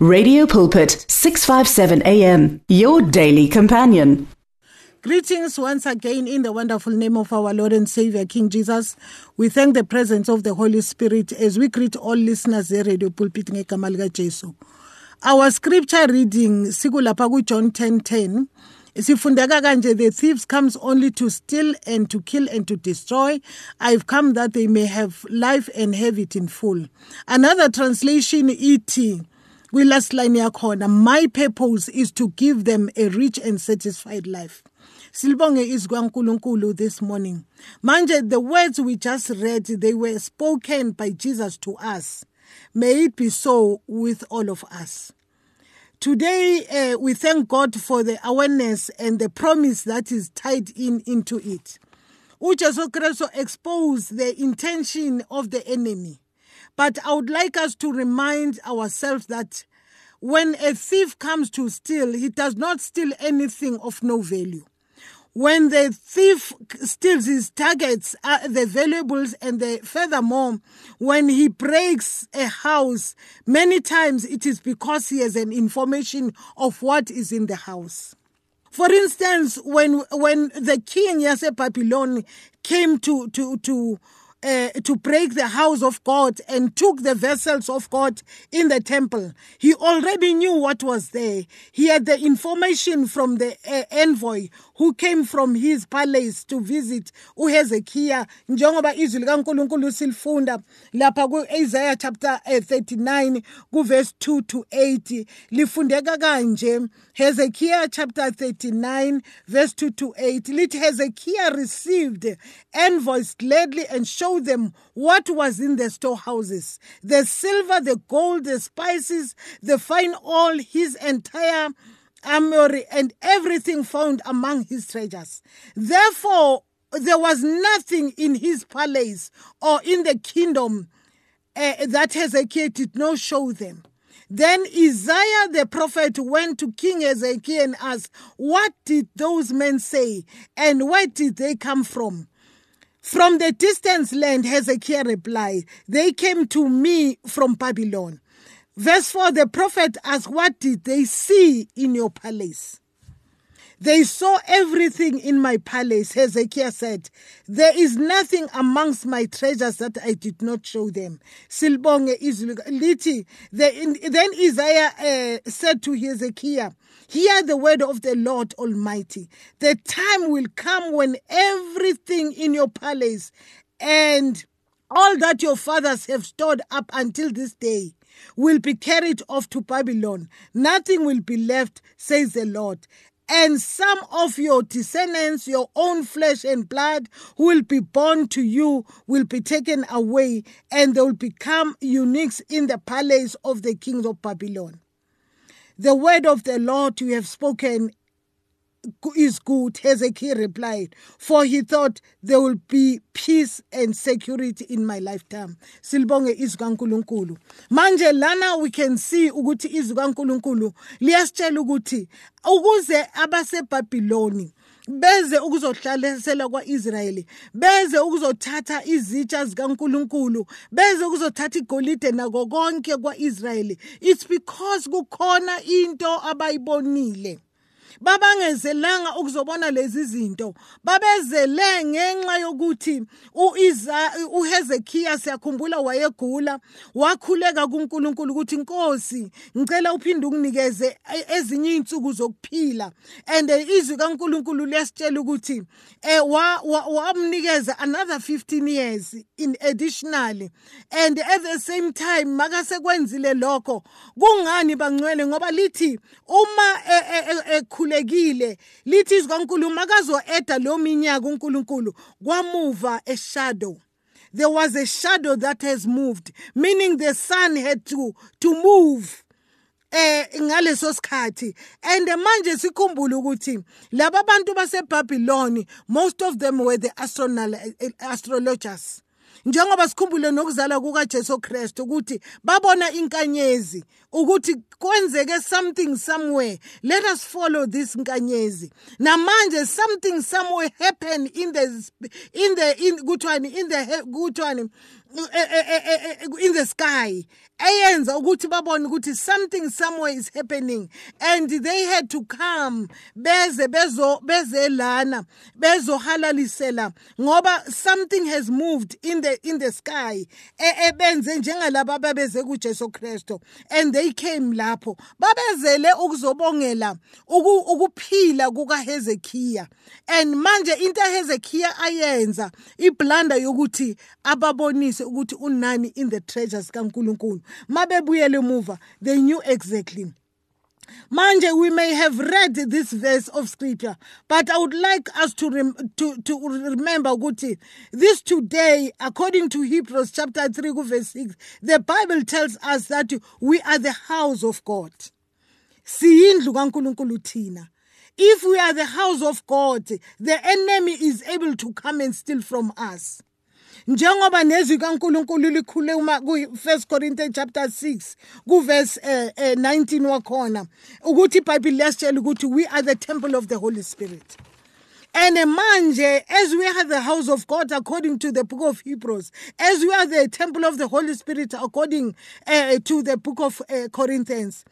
Radio Pulpit 657 AM your daily companion. Greetings once again in the wonderful name of our Lord and Savior King Jesus. We thank the presence of the Holy Spirit as we greet all listeners there Radio Pulpit ngegama lika Jesu. Our scripture reading sikulapha ku John 10:10 sifundeka kanje the thieves comes only to steal and to kill and to destroy i've come that they may have life and have it in full another translation et kwi-last line yakhona my purpose is to give them a rich and satisfied life. Silibonge izwi kankulunkulu this morning. Manje the words we just read they were spoken by jesus to us. May it be so with all of us. Today uh, we thank god for the awareness and the promise that is tied in into it. Ujesu kristu exposed the intention of the enemy but I would like us to remind ourselves that when a thief comes to steal, he does not steal anything of no value. When the thief steals his targets, uh, the valuables, and the furthermore, when he breaks a house, many times it is because he has an information of what is in the house. For instance, when when the king Yase Babylon came to to to uh, to break the house of God and took the vessels of God in the temple. He already knew what was there. He had the information from the uh, envoy who came from his palace to visit uHezekiah njengoba izwi likaNkulunkulu silifunda lapha kuIsaiah chapter 39 eh, kuverse 2 to 8 lifundeka kanje Hezekiah chapter 39 verse 2 to 8 lithi Hezekiah received envoys gladly and showed them what was in the storehouses the silver the gold the spices the fine oil his entire armory and everything found among his treasures. Therefore, there was nothing in his palace or in the kingdom uh, that Hezekiah did not show them. Then Isaiah the prophet went to King Hezekiah and asked, What did those men say and where did they come from? From the distant land, Hezekiah replied, They came to me from Babylon. Verse 4 the prophet asked, What did they see in your palace? They saw everything in my palace, Hezekiah said. There is nothing amongst my treasures that I did not show them. Silbonge is Liti. Then Isaiah uh, said to Hezekiah, Hear the word of the Lord Almighty. The time will come when everything in your palace and all that your fathers have stored up until this day will be carried off to Babylon. Nothing will be left, says the Lord. And some of your descendants, your own flesh and blood, who will be born to you, will be taken away, and they will become eunuchs in the palace of the king of Babylon. The word of the Lord you have spoken is good, Hezekiah replied, for he thought there will be peace and security in my lifetime. Silbonge izwi kaNkuluNkulu. Manje lana we can see ukuthi izwi kaNkuluNkulu liyasitshela ukuthi ukuze abaseBhabhiloni beze ukuzohlalisela kwaIsrayeli beze ukuzothatha izitsha zikaNkuluNkulu beze ukuzothatha igolide nako konke kwaIsrayeli it's because kukhona into abayibonile babangezelanga ukuzobona lezi zinto. Babezele ngenxa yokuthi uIza uHezekiah siyakhumbula wayegula. Wakhuleka kuNkulunkulu ukuthi inkosi ngicela uphinde unginikeze ezinye izinsuku zokuphila. And izwi kaNkulunkulu liyasitshela ukuthi eh wamnikeza another 15 years in additionally. And at the same time makasekwenzile lokho kungani bangcwele? Ngoba lithi uma ekhuleka ukhulekile lithi izwi kaNkulunkulu akazo-eda leyo minyaka uNkulunkulu kwamuva a shadow there was a shadow that has moved meaning the sun had to to move eh ngaleso sikhathi. And manje sikhumbule ukuthi laba bantu baseBabylon most of them were the astrologers. Njengoba sikhumbule nokuzala kukaJesu Kristu ukuthi babona inkanyezi ukuthi kwenzeke something somewhere let us follow this nkanyezi. Namanje something somewhere happen in the in the in kuthiwani in the kuthiwani in the sky. Eyenza ukuthi babone ukuthi something somewhere is happening. And they had to come beze bezo bezelana bezohalalisela ngoba something has moved in the in the sky ebenze njengalabo ababeze kuJesu Kristo and they came lapho. Babezele ukuzobongela ukuphila kukaHezekiah and manje into eHezekiah ayenza iblanda yokuthi ababonise ukuthi unani in the treasures kaNkuluNkulu. Mabebuyele emuva they knew exactly Manje, we may have read this verse of scripture, but I would like us to, rem- to, to remember. This today, according to Hebrews chapter 3, verse 6, the Bible tells us that we are the house of God. Siyindlu kaNkulunkulu thina. If we are the house of God, the enemy is able to come and steal from us. Njengoba nezwi kaNkuluNkulu likhuluma ku1 Corinthians chapter 6 kuverse uh, uh, 19 wakhona ukuthi iBhayibheli liyasitshela ukuthi we are the temple of the Holy Spirit. And manje as we are the house of God according to the book of Hebrews as we are the temple of the Holy Spirit according uh, to the book of uh, Corinthians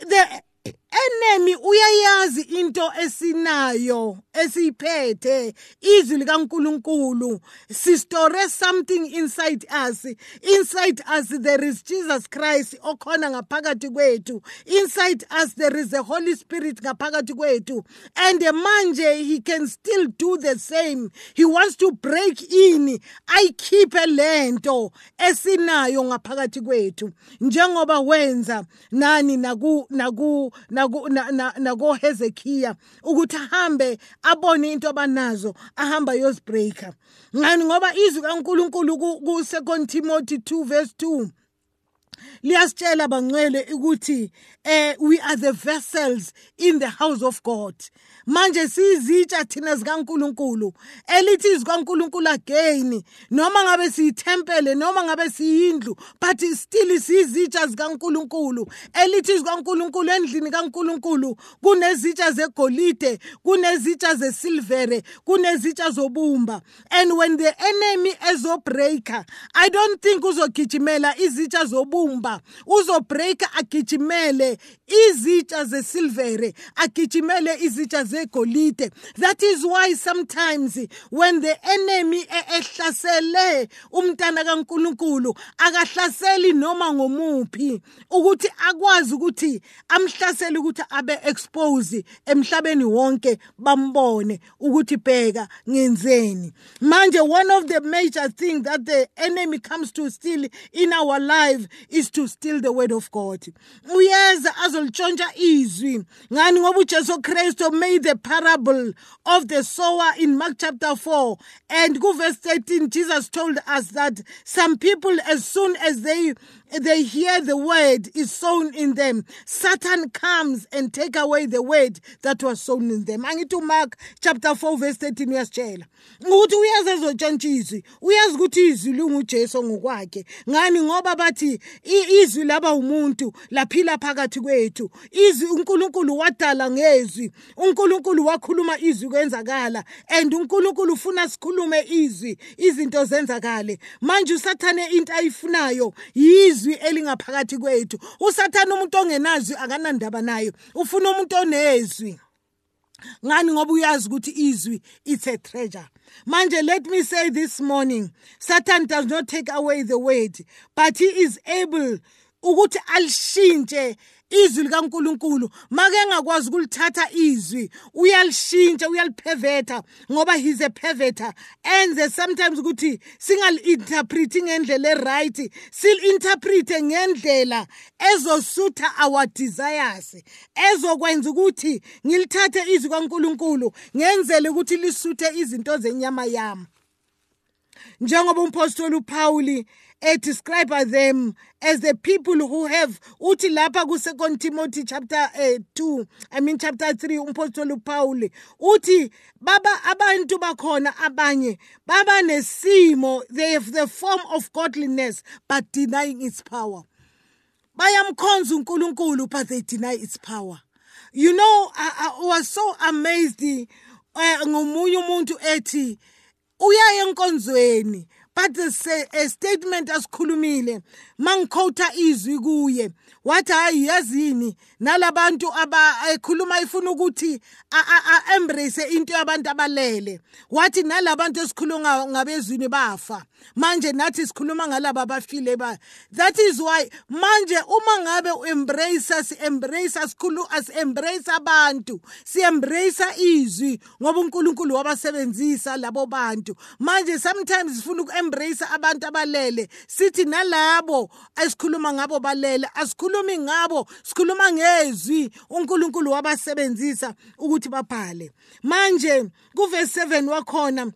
the enemy uyayazi into esinayo esiphethe izwi likaNkuluNkulu sistore something inside us. Inside us there is Jesus Christ okhona ngaphakathi kwethu. Inside us there is the Holy Spirit ngaphakathi kwethu. And manje he can still do the same. He wants to break in. Ayikhiphe lento esinayo ngaphakathi kwethu. Njengoba wenza nani naku naku nakoHezekiah ukuthi ahambe abone into abanazo ahamba yozibreaker ngani? Ngoba izwi kaNkuluNkulu ku2 Timothy 2 verse 2 liyasitshela bangcwele ukuthi eh we are the vessels in the house of God. Manje sizitsha thina zikaNkuluNkulu elithi izikaNkuluNkulu again noma ngabe siyithempele noma ngabe siyindlu but still sizitsha zikaNkuluNkulu elithi izikaNkuluNkulu endlini kaNkuluNkulu kunezitsha zegolide kunezitsha zesilvere kunezitsha zobumba. And when the enemy ezobreaker i don't think uzogijimela izitsha zobumba. Uzobreaker agijimele izitsha zesilvere agijimele izitsha zegolide. That is why sometimes when the enemy ehlasele umntana kaNkuluNkulu akahlaseli noma ngomuphi ukuthi akwazi ukuthi amhlasele ukuthi abe expose emhlabeni wonke bambone ukuthi bheka ngenzeni. Manje one of the major things that the enemy comes to steal in our life is to steal the word of God. Uyeza azolitshontsha izwi. Ngani ngoba uJesu Kristo made the parable of the sower in Mark chapter 4 and go verse 13 Jesus told us that some people as soon as they they hear the word is sown in them satan comes and take away the word that was sown in them. Angithi umark chapter 4 verse 13 uyasitshela. Ukuthi uyazi ezotshantsha izwi. Uyazi ukuthi izwi lingujesu ngokwakhe. Ngani ngoba bathi izwi laba umuntu laphila phakathi kwethu. Izwi unkulunkulu wadala ngezwi. Unkulunkulu wakhuluma izwi kwenzakala and unkulunkulu ufuna sikhulume izwi izinto zenzakale. Manje usathane into ayifunayo yizwi izwi elingaphakathi kwethu. Usathana umuntu ongenazwi akanandaba nayo ufuna umuntu onezwi. Ngani ngoba uyazi ukuthi izwi it's a treasure. Manje let me say this morning satan does not take away the word but he is able ukuthi alishintshe izwi likaNkuluNkulu make engakwazi ukulithatha izwi uyalishintsha uyaliphevetha ngoba he's a perverter. Enze sometimes ukuthi singali-interpret ngendlela eright sil-interprete ngendlela ezosutha our desires ezokwenza ukuthi ngilithathe izwi kaNkuluNkulu ngenzele ukuthi lisuthe izinto zenyama yami. Njengoba umpostoli uPauli describe them as the people who have uthi lapha ku 2 Timothy chapter uh, 2 I mean chapter 3 umpostoli uPaul uthi baba abantu bakhona abanye baba nesimo they have the form of godliness but denying its power. Bayamkhonza uNkulunkulu but they deny its power. You know I, I was so amazed uh, ngomunye umuntu ethi uya enkonzweni. But a statement asikhulumile mangikhotha izwi kuye. Wathi hayi yazini? Nalabantu abakhuluma ifuna ukuthi embrace into yabantu abalele. Wathi nalabantu esikhuluma ngabezwini bafa. Manje nathi sikhuluma ngalabo abafile ba that is why manje uma ngabe u-embrace si-embrace sikhulu as-embrace abantu si-embrace izwi ngoba unkulunkulu wabasebenzisa labo bantu. Manje sometimes sifuna uku-embrace abantu abalele. Sithi nalabo esikhuluma ngabo balele asikhulumi ngabo sikhuluma ngezwi unkulunkulu wabasebenzisa ukuthi babhale manje kuvesi 7 wakhona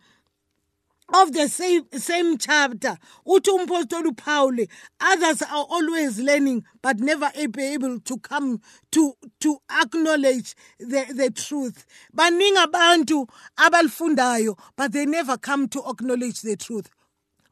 of the same, same chapter uthi umpostoli uPaul others are always learning but never able to come to to acknowledge the the truth. Baningi abantu abalifundayo but they never come to acknowledge the truth.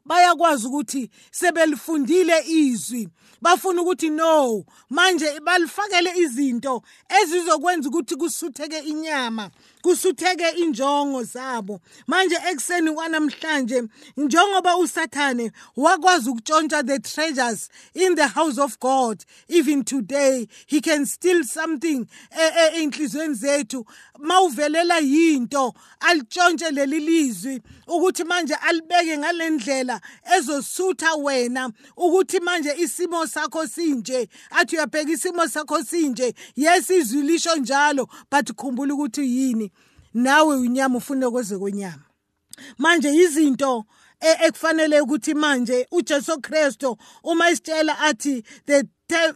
Bayakwazi ukuthi sebelifundile izwi. Bafuna ukuthi no manje balifakele izinto ezizokwenza ukuthi kusutheke inyama kusutheke injongo zabo. Manje ekseni kwanamhlanje njengoba usathane wakwazi ukutshontsha the treasures in the house of god even today he can steal something ey'nhliziyweni zethu. Mawuvelela yinto alitshontshe leli lizwi ukuthi manje alibeke ngale ndlela ezosutha wena ukuthi manje isimo sakho sinje. Athi uyabheka isimo sakho sinje. Yes izwi lisho njalo but khumbula ukuthi yini? Nawe unyama ufuna kweze kwenyama. Manje izinto ekufanele ukuthi manje uJesu Kristo uma isitshela athi the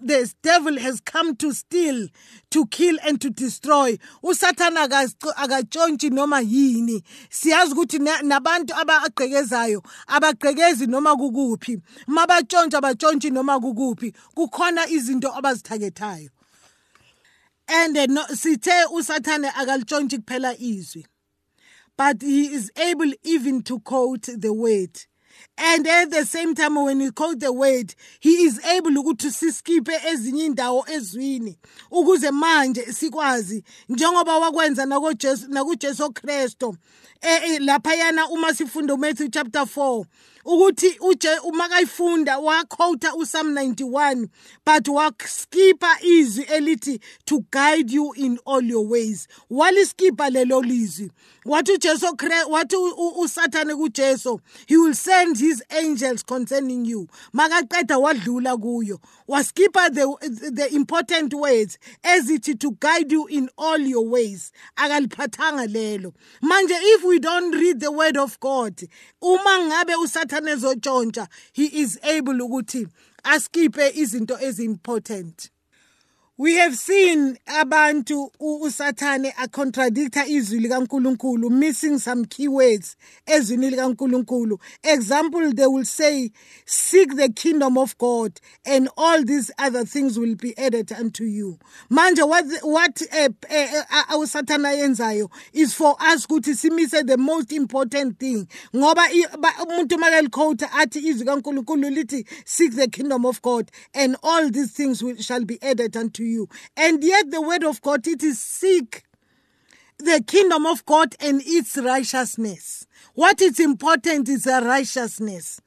the devil has come to steal to kill and to destroy. Usathana akatshontshi noma yini. Siyazi ukuthi nabantu abagqekezayo abagqekezi noma kukuphi. Mabatshontsha batshontshe noma kukuphi. Kukhona izinto abazithakethayo. And no, sithe usathane akalitshontshe kuphela izwi. But he is able even to quote the word. And at the same time when he quote the word he is able to ukuthi siskipe ezinye indawo ezwini ukuze manje sikwazi. Njengoba wakwenza nakuJesu nakuJesu Kristo eh lapha yana uma sifunda uMatthew chapter 4 ukuthi uje uma kayifunda waquota uPsalm 91 but waskipa izwi elithi to guide you in all your ways. Waliskipa lelo lizwi. Wathi uJesu wathi uSathane kuJesu he will send his angels concerning you. Makaqeda wadlula kuyo. Waskipa the the important words ezithi to guide you in all your ways. Akaliphathanga lelo. Manje if we don't read the word of God uma ngabe uSathane ezotshontsha he is able ukuthi askiphe izinto ezimportant We have seen abantu usathane acontradicta izwi likaNkuluNkulu missing some keywords ezwini likaNkuluNkulu. Example they will say seek the kingdom of God and all these other things will be added unto you. Manje what what uh, uh, usathana yenzayo is for us ukuthi simise the most important thing. Ngoba umuntu makaliquote athi izwi kaNkuluNkulu lithi seek the kingdom of God and all these things will, shall be added unto you. And yet, the word of God, it is seek the kingdom of God and its righteousness. What is important is the righteousness.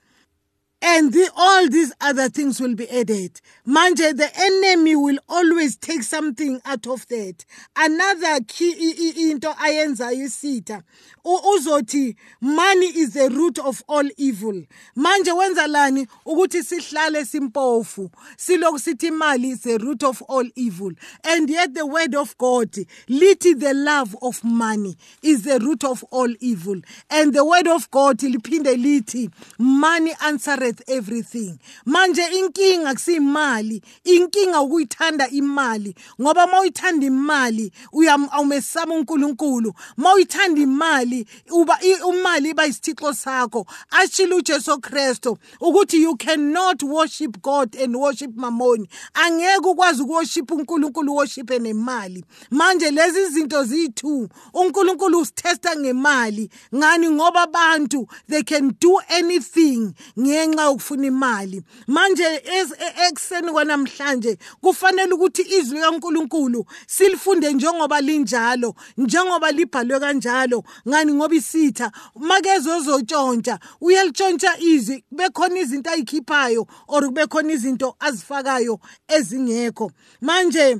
And the, all these other things will be added. Manje, the enemy will always take something out of that. Another key into ayenza isitha uzothi money is the root of all evil. Manje wenza lani? Ukuthi sihlale simpofu. Siloku sithi imali is the root of all evil. And yet the word of god lithi the love of money is the root of all evil. And the word of god liphinde lithi money answereth everything. Manje inkinga kusiyimali inkinga ukuyithanda imali ngoba mawuyithanda imali uyamesaba uNkulunkulu. Mawuyithanda imali uba imali iba isithixo sakho. Ashilo uJesu Kristo ukuthi you cannot worship God and worship mammon angeke ukwazi ukuworship uNkulunkulu worship nemali. Manje lezi zinto zithu uNkulunkulu usithesta ngemali. Ngani? Ngoba abantu they can do anything ngenxa ngenxa yokufuna imali. Manje ekuseni kwanamhlanje kufanele ukuthi izwi likaNkuluNkulu silifunde njengoba linjalo njengoba libhalwe kanjalo. Ngani? Ngoba isitha makezozotshontsha uyalitshontsha izwi bekhona izinto ayikhiphayo or kube khona izinto azifakayo ezingekho. Manje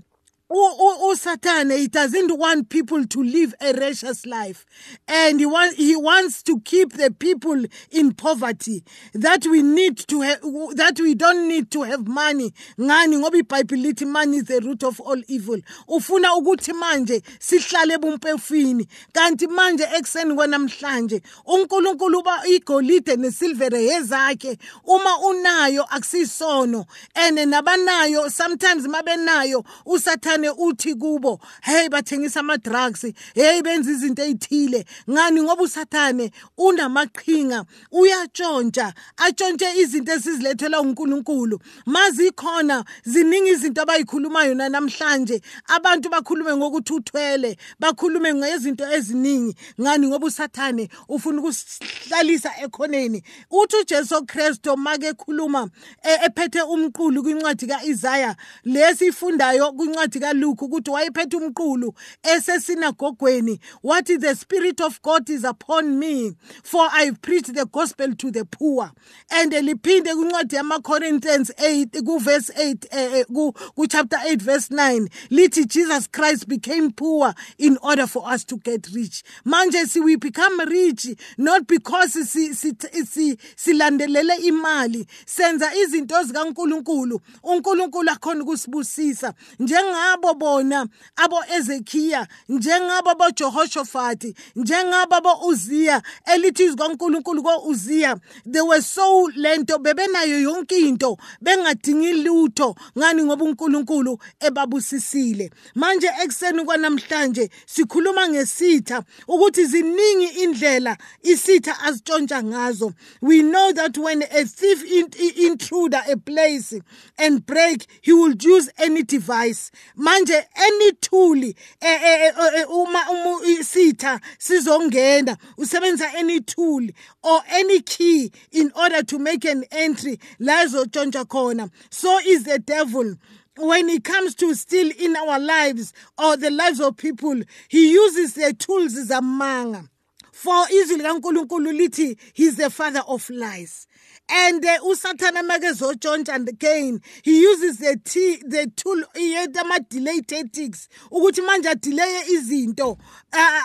uSatan he doesn't want people to live a righteous life. And he want, he wants to keep the people in poverty. That we need to have that we don't need to have money. Ngani? Ngoba iBhayibheli money is the root of all evil. Ufuna ukuthi manje sihlale bumpefini kanti manje ekseni kwanamhlanje uNkulunkulu uba igolide nesilvere yezakhe uma unayo akusisono. Ene nabanayo sometimes mabenayo uSatan usathane uthi kubo hey bathengisa ama drugs hey benza izinto ezithile ngani? Ngoba usathane unamaqhinga uyatshontsha atshontshe izinto esizilethela uNkulunkulu. Mazi khona ziningi izinto abayikhulumayo namhlanje abantu bakhulume ngokuthi uthwele bakhulume ngezinto eziningi. Ngani? Ngoba usathane ufuna ukusihlalisa ekhoneni. Uthi uJesu Kristo make ekhuluma e, ephethe umqulu kwincwadi kaIsaiah lesifundayo kwincwadi kaLuke ukuthi wayephethe umqulu esesinagogweni. Wathi the spirit of God is upon me for I preach the gospel to the poor. And liphinde kwincwadi yama-Corinthians 8 kuverse 8 eh, ku chapter 8 verse 9 lithi Jesus Christ became poor in order for us to get rich. Manje si we become rich not because silandelele imali. Senza izinto zikaNkuluNkulu. uNkulunkulu akhona ukusibusisa. Njengabo njengabo bona abo Ezekiya njengabo boJehoshaphat njengabo boUziya elithi izwi kaNkuluNkulu koUziya they were so lento bebenayo yonke into bengadingi lutho ngani ngoba uNkulunkulu ebabusisile. Manje ekseni kwanamhlanje sikhuluma ngesitha ukuthi ziningi indlela isitha azitshontsha ngazo. We know that when a thief intruder a place and break he will use any device. Manje any tool eh, eh, eh, uma isitha sizongena usebenzisa any tool or any key in order to make an entry la ezotshontsha khona. So is the devil. When it comes to steal in our lives or the lives of people he uses the tools zamanga. For izwi likaNkuluNkulu lithi he's the father of lies and uh, usathana makezotshontsha again he uses the t the tool ama delay tactics ukuthi manje adeleye izinto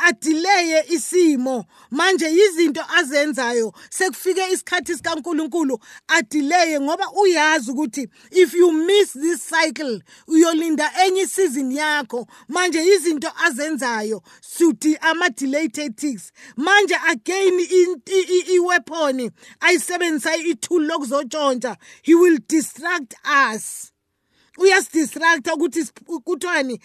adeleye isimo. Manje izinto azenzayo sekufike isikhathi sikaNkuluNkulu adeleye ngoba uyazi ukuthi if you miss this cycle uyolinda enye season yakho. Manje izinto azenzayo suthi ama delay tactics. Manje again iweapon ayisebenzisa ithuli lokuzotshontsha he will distract us uyasidistracta ukuthi kuthiwani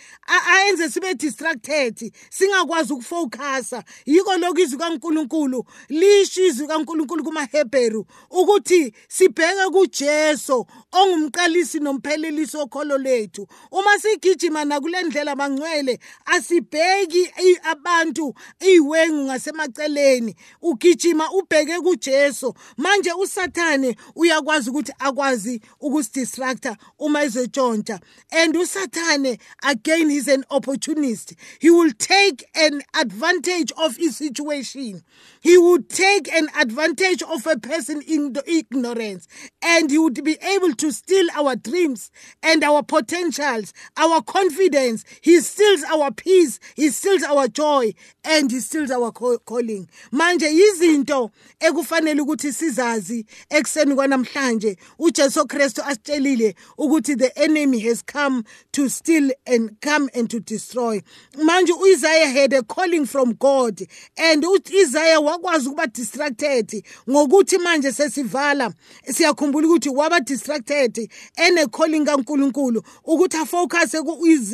ayenze sibe distracted singakwazi ukufocusa yiko lokhu izwi kaNkuluNkulu lisho izwi kaNkuluNkulu kumaHebheru ukuthi sibheke kuJesu ongumqalisi nomphelelisi okholo lethu. Uma sigijima nakule ndlela bangcwele asibheki abantu iyiwengu ngasemaceleni. Ugijima ubheke kuJesu. Manje usathane uyakwazi ukuthi akwazi ukusidistracta uma ezotsho and usathane again he's an opportunist. He will take an advantage of his situation. He would take an advantage of a person in the ignorance and he would be able to steal our dreams and our potentials our confidence. He steals our peace he steals our joy and he steals our calling. Manje izinto ekufanele ukuthi sizazi ekseni kwanamhlanje uJesu Kristu asitshelile ukuthi the enemy has come to steal and come and to destroy. Manje uIsaiah had a calling from God and uIsaiah wakwazi ukuba distracted ngokuthi manje sesivala. Siyakhumbula ukuthi waba distracted ene calling kaNkuluNkulu ukuthi afocus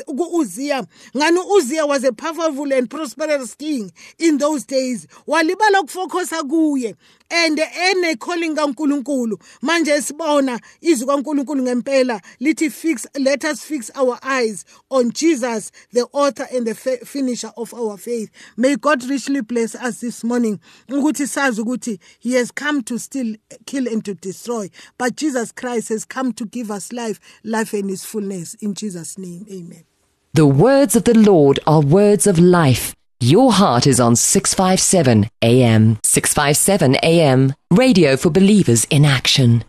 kuUzia ngani uZia was a powerful and prosperous king in those days. Walibala ukufocusa kuye and ene calling kaNkuluNkulu. Manje sibona izwi kaNkuluNkulu ngempela lithi fix let us fix our eyes on Jesus, the author and the finisher of our faith. May God richly bless us this morning. He has come to steal, kill and to destroy, but Jesus Christ has come to give us life, life in his fullness in Jesus name. Amen. The words of the Lord are words of life. Your heart is on 657 AM. 657 AM. Radio for believers in action.